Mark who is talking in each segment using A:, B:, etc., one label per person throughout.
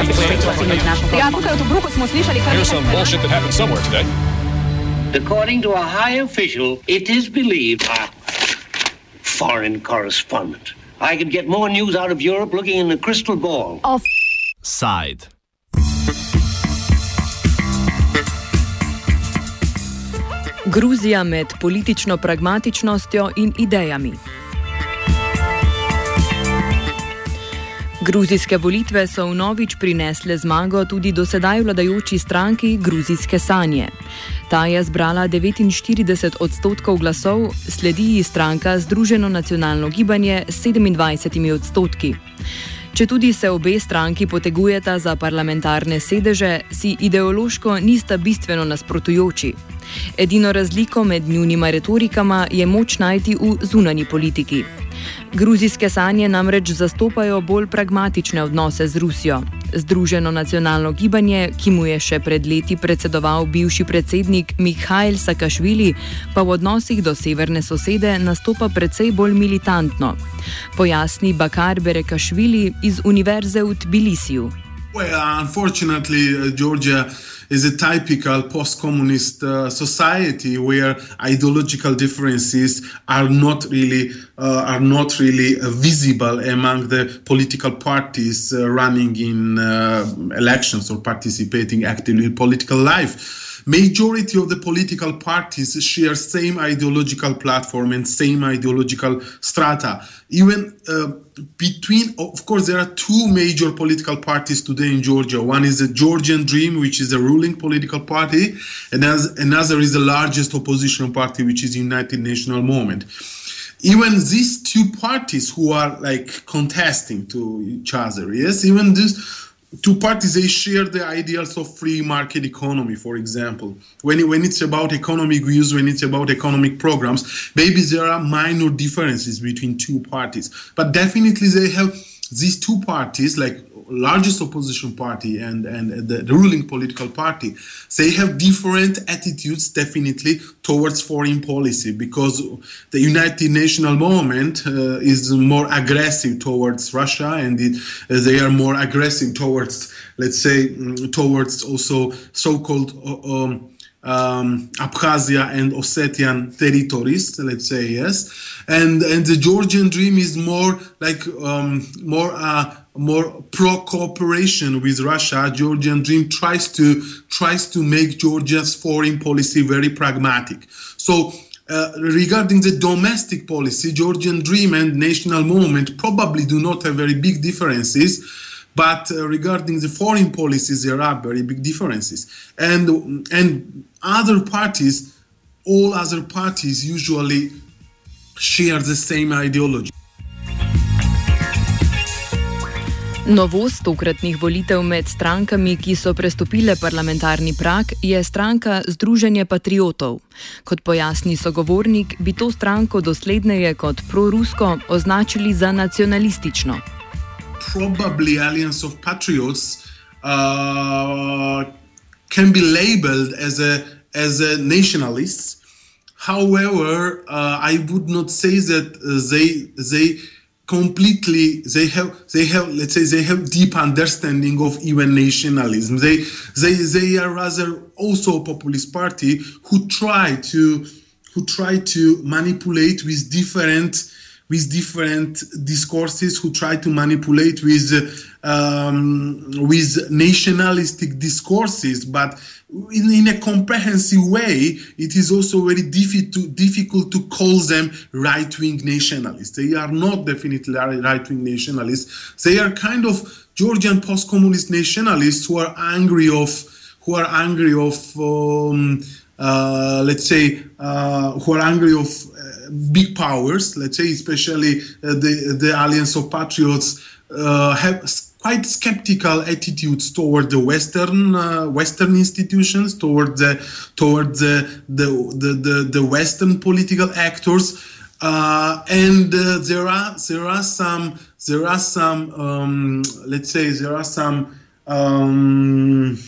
A: Ja, tukaj v Tobruku smo slišali, kar
B: Here's some bullshit that happened somewhere today.
C: According to a high official, it is believed. Ah, foreign correspondent. I could get more news out of Europe looking in a crystal ball.
D: Side.
E: Gruzija med politično pragmatičnostjo in idejami. Gruzijske volitve so vnovič prinesle zmago tudi dosedaj vladajoči stranki Gruzijske sanje. Ta je zbrala 49 odstotkov glasov, sledi ji stranka Združeno nacionalno gibanje s 27 odstotki. Če tudi se obe stranki potegujeta za parlamentarne sedeže, si ideološko nista bistveno nasprotujoči. Edino razliko med njunima retorikama je moč najti v zunani politiki. Gruzijske sanje namreč zastopajo bolj pragmatične odnose z Rusijo. Združeno nacionalno gibanje, ki mu je še pred leti predsedoval bivši predsednik Mihajl Sakašvili, pa v odnosih do severne sosede nastopa precej bolj militantno. Pojasni Bakar Berekašvili iz Univerze v Tbilisiju.
F: Well, unfortunately, uh, Georgia is a typical post-communist uh, society where ideological differences are not really uh, are not really uh, visible among the political parties uh, running in uh, elections or participating actively in political life. Majority of the political parties share same ideological platform and same ideological strata. Even between of course there are two major political parties today in georgia. One is the georgian dream which is the ruling political party and as, another is the largest opposition party which is united national movement. Even these two parties who are like contesting to each other yes even this two parties they share the ideals of free market economy for example. When, when it's about economic views when it's about economic programs maybe there are minor differences between two parties. But definitely they have these two parties like largest opposition party and and the, the ruling political party they have different attitudes definitely towards foreign policy because the united national movement uh, is more aggressive towards russia and it, uh, they are more aggressive towards let's say mm, towards also so-called uh, um, um, Abkhazia and Ossetian territories, let's say yes, and and the Georgian dream is more like um, more uh, more pro cooperation with Russia. Georgian dream tries to tries to make Georgia's foreign policy very pragmatic. So. Uh, regarding the domestic policy, Georgian Dream and National Movement probably do not have very big differences, but uh, regarding the foreign policies, there are very big differences. And and other parties, all other parties usually share the same ideology.
E: Novost tokratnih volitev med strankami, ki so prestopile parlamentarni prak, je stranka Združenje patriotov. Kot pojasni sogovornik, bi to stranko dosledneje kot prorusko označili za nacionalistično.
F: Probably Alliance of Patriots uh, can be labeled as a as a nationalists. However, uh, I would not say that they they completely they have they have let's say they have deep understanding of even nationalism they they they are rather also a populist party who try to who try to manipulate with different with different discourses who try to manipulate with um, with nationalistic discourses but in, in a comprehensive way, it is also very difficult, difficult to call them right-wing nationalists. They are not definitely right-wing nationalists. They are kind of Georgian post-communist nationalists who are angry of who are angry of um, uh, let's say uh, who are angry of uh, big powers. Let's say especially uh, the the Alliance of Patriots uh, have quite skeptical attitudes toward the Western uh, Western institutions, toward the toward the the the, the, the Western political actors, uh, and uh, there are there are some there are some um, let's say there are some. Um,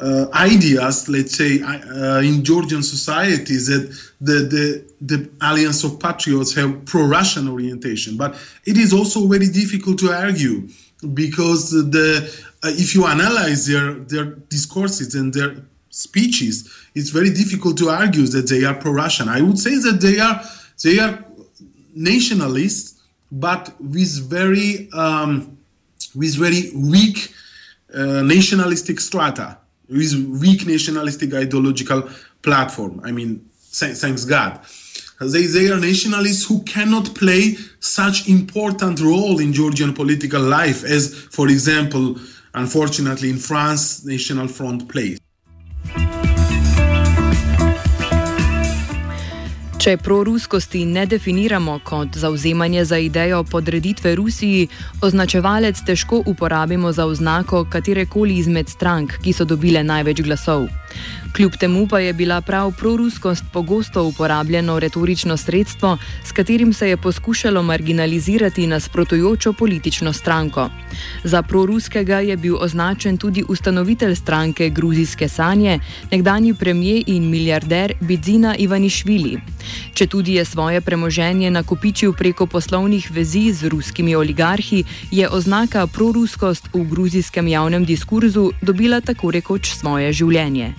F: uh, ideas, let's say, uh, in Georgian societies that the, the, the Alliance of Patriots have pro-Russian orientation. But it is also very difficult to argue because the uh, if you analyze their their discourses and their speeches, it's very difficult to argue that they are pro-Russian. I would say that they are they are nationalists, but with very um, with very weak uh, nationalistic strata, with weak nationalistic ideological platform. I mean, thanks God. They, they are nationalists who cannot play such important role in Georgian political life as, for example, unfortunately in France, National Front plays.
E: Če proruskosti ne definiramo kot zauzemanje za idejo podreditve Rusiji, označevalec težko uporabimo za oznako katerekoli izmed strank, ki so dobile največ glasov. Kljub temu pa je bila prav proruskost pogosto uporabljeno retorično sredstvo, s katerim se je poskušalo marginalizirati nasprotujočo politično stranko. Za proruskega je bil označen tudi ustanovitelj stranke Gruzijske sanje, nekdani premijer in milijarder Bidzina Ivanišvili. Če tudi je svoje premoženje nakopičil preko poslovnih vezi z ruskimi oligarhi, je oznaka proruskost v gruzijskem javnem diskurzu dobila tako rekoč svoje življenje.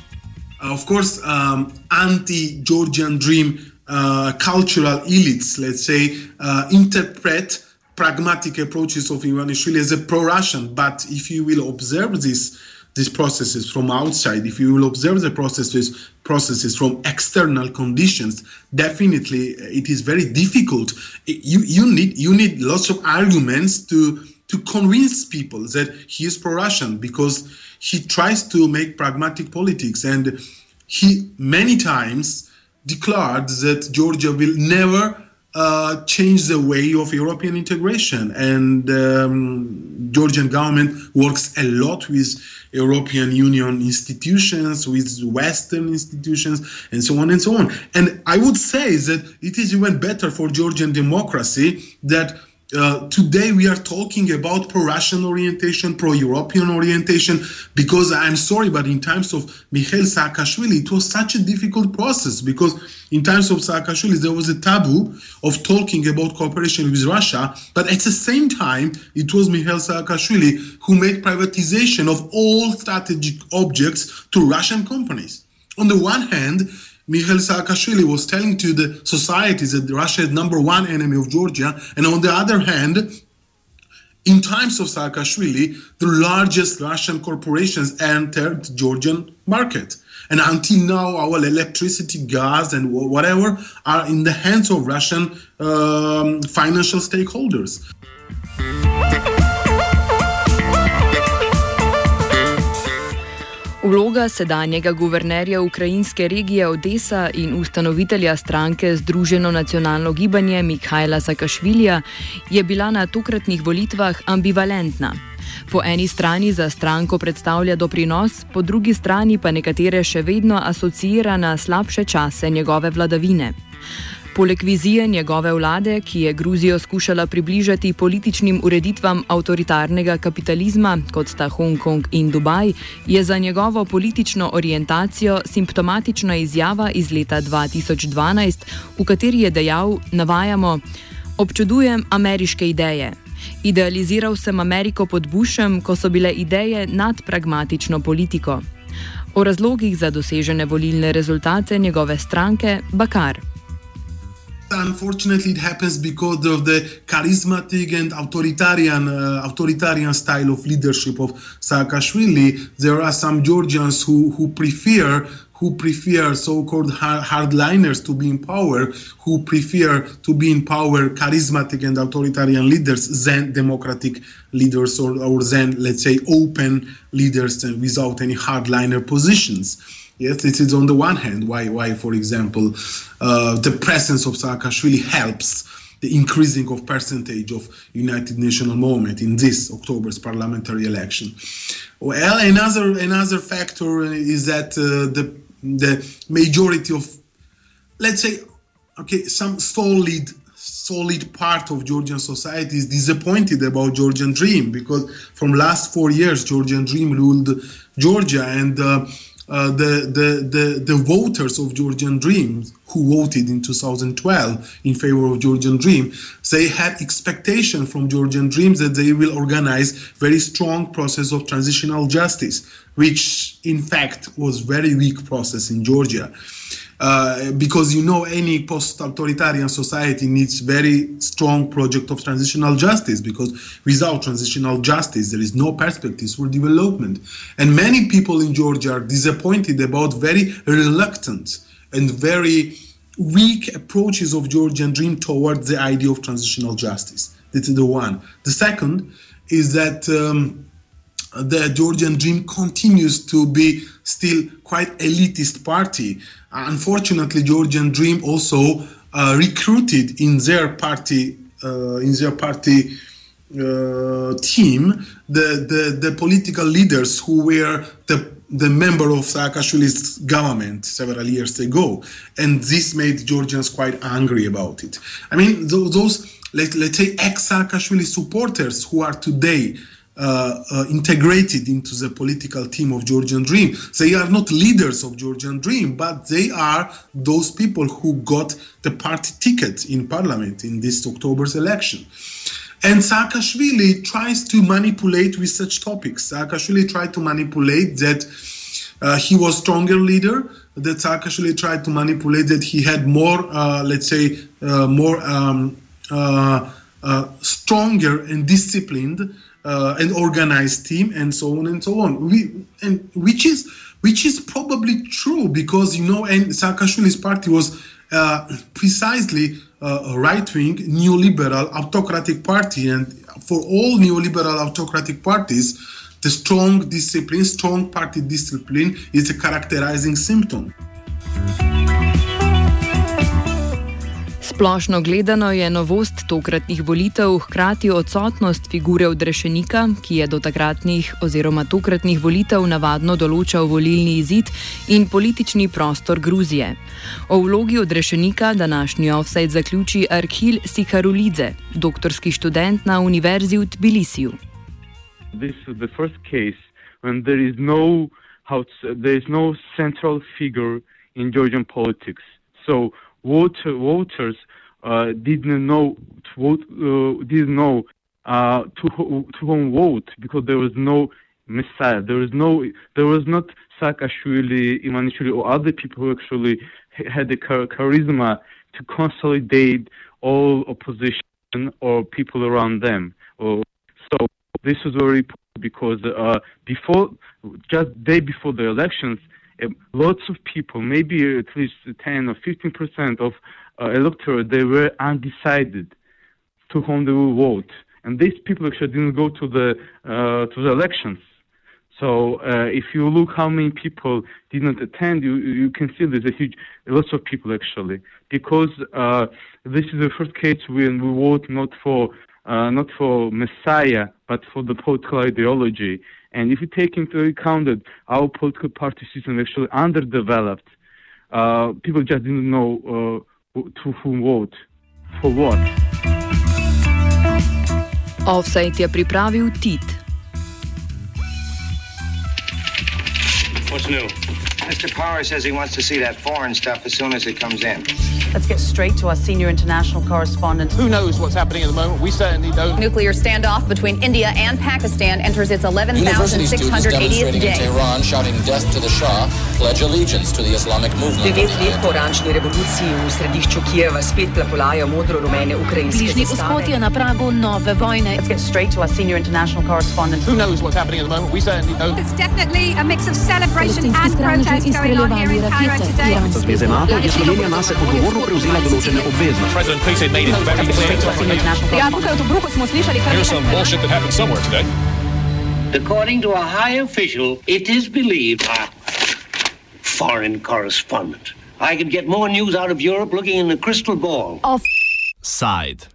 F: Of course, um, anti-Georgian dream uh, cultural elites, let's say, uh, interpret pragmatic approaches of Ivanishvili as a pro-Russian. But if you will observe this, these processes from outside, if you will observe the processes processes from external conditions, definitely it is very difficult. You you need you need lots of arguments to to convince people that he is pro-Russian because he tries to make pragmatic politics and he many times declared that Georgia will never uh, change the way of European integration. And um, Georgian government works a lot with European Union institutions, with Western institutions, and so on and so on. And I would say that it is even better for Georgian democracy that uh, today we are talking about pro-Russian orientation, pro-European orientation, because I'm sorry, but in times of Mikhail Saakashvili, it was such a difficult process because in times of Saakashvili, there was a taboo of talking about cooperation with Russia, but at the same time, it was Mikhail Saakashvili who made privatization of all strategic objects to Russian companies. On the one hand, Mikhail Saakashvili was telling to the societies that Russia is number one enemy of Georgia, and on the other hand, in times of Saakashvili, the largest Russian corporations entered Georgian market. And until now, our electricity, gas, and whatever are in the hands of Russian um, financial stakeholders.
E: Vloga sedanjega guvernerja ukrajinske regije Odesa in ustanovitelja stranke Združeno nacionalno gibanje Mihajla Sakašvilja je bila na tokratnih volitvah ambivalentna. Po eni strani za stranko predstavlja doprinos, po drugi strani pa nekatere še vedno asocira na slabše čase njegove vladavine. Poleg vizije njegove vlade, ki je Gruzijo skušala približati političnim ureditvam avtoritarnega kapitalizma, kot sta Hongkong in Dubaj, je za njegovo politično orientacijo simptomatična izjava iz leta 2012, v kateri je dejal: Navajamo, občudujem ameriške ideje. Idealiziral sem Ameriko pod Bushem, ko so bile ideje nad pragmatično politiko. O razlogih za dosežene volilne rezultate njegove stranke Bakar.
F: Unfortunately it happens because of the charismatic and authoritarian uh, authoritarian style of leadership of Saakashvili there are some Georgians who who prefer who prefer so-called hardliners to be in power, who prefer to be in power charismatic and authoritarian leaders than democratic leaders or, or than, let's say, open leaders without any hardliner positions. Yes, it is on the one hand why, why for example, uh, the presence of Saakashvili helps the increasing of percentage of United National movement in this October's parliamentary election. Well, another another factor is that uh, the the majority of, let's say, okay, some solid solid part of Georgian society is disappointed about Georgian Dream because from last four years Georgian Dream ruled Georgia and. Uh, uh, the, the, the, the voters of Georgian Dream who voted in 2012 in favor of Georgian Dream, they had expectation from Georgian Dreams that they will organize very strong process of transitional justice, which in fact was very weak process in Georgia. Uh, because you know any post-authoritarian society needs very strong project of transitional justice because without transitional justice there is no perspectives for development. And many people in georgia are disappointed about very reluctant and very weak approaches of georgian dream towards the idea of transitional justice. This is the one. The second is that um, the Georgian Dream continues to be still quite elitist party. Unfortunately, Georgian Dream also uh, recruited in their party uh, in their party uh, team the, the, the political leaders who were the the member of Saakashvili's government several years ago, and this made Georgians quite angry about it. I mean, those, those let, let's say ex-Saakashvili supporters who are today uh, uh, integrated into the political team of Georgian Dream. They are not leaders of Georgian Dream, but they are those people who got the party ticket in parliament in this October's election. And Saakashvili tries to manipulate with such topics. Saakashvili tried to manipulate that uh, he was stronger leader, that Saakashvili tried to manipulate that he had more, uh, let's say, uh, more um, stronger and disciplined uh, an organized team and so on and so on. We, and which is which is probably true because you know, and Saakashvili's party was uh, precisely uh, a right-wing neoliberal autocratic party, and for all neoliberal autocratic parties, the strong discipline, strong party discipline, is a characterizing symptom.
E: Splošno gledano je novost tokratnih volitev hkrati odsotnost figure odrešenika, ki je do takratnih oziroma tokratnih volitev navadno določal volilni izid in politični prostor Gruzije. O vlogi odrešenika današnji offside zaključi Arhil Sikarulidze, doktorski študent na Univerzi v Tbilisiju.
D: This is the first case when there is no, how there is no central figure in Georgian politics. So voter, voters uh, didn't know to vote, uh, didn't know uh, to to whom vote because there was no messiah. There was no, there was not Saakashvili, Ivanishvili, or other people who actually had the char- charisma to consolidate all opposition or people around them. Or, so this was very important because uh, before, just day before the elections, lots of people, maybe at least 10 or 15 percent of uh, electorate, they were undecided to whom they will vote, and these people actually didn't go to the uh, to the elections. So uh, if you look how many people didn't attend, you you can see there's a huge lots of people actually because uh, this is the first case when we vote not for uh, not for Messiah but for the political ideology. And if you take into account that our political party system is actually underdeveloped, uh, people just didn't know uh, to whom vote, for what.
E: Offside je pripravil Tit.
G: What's new? Mr. Power says he wants to see that foreign stuff as soon as it comes in.
A: Let's get straight to our senior international correspondent.
B: Who knows what's happening at the moment? We certainly don't.
H: Nuclear standoff between India and Pakistan enters its 11,680th day.
I: in Tehran shouting death to the Shah pledge allegiance to the Islamic movement.
J: Devet let po oranžni revoluciji v središču Kijeva spet plapolajo modro-rumene ukrajinske
A: Bližnji vzhod je na pragu nove vojne. Let's get straight to our senior international correspondent.
B: Who knows what's happening at the moment? We certainly don't.
H: It's definitely a mix of celebration and protest going on here in Cairo today.
K: Zveze NATO je Slovenija nase odgovorno prevzela določene obveznosti.
B: President Putin made it very clear to
A: Ja, tukaj v Tobruku smo slišali kar
B: Here's some bullshit that happened somewhere today.
C: According to a high official, it is believed. Foreign correspondent. I could get more news out of Europe looking in the crystal ball.
L: Side.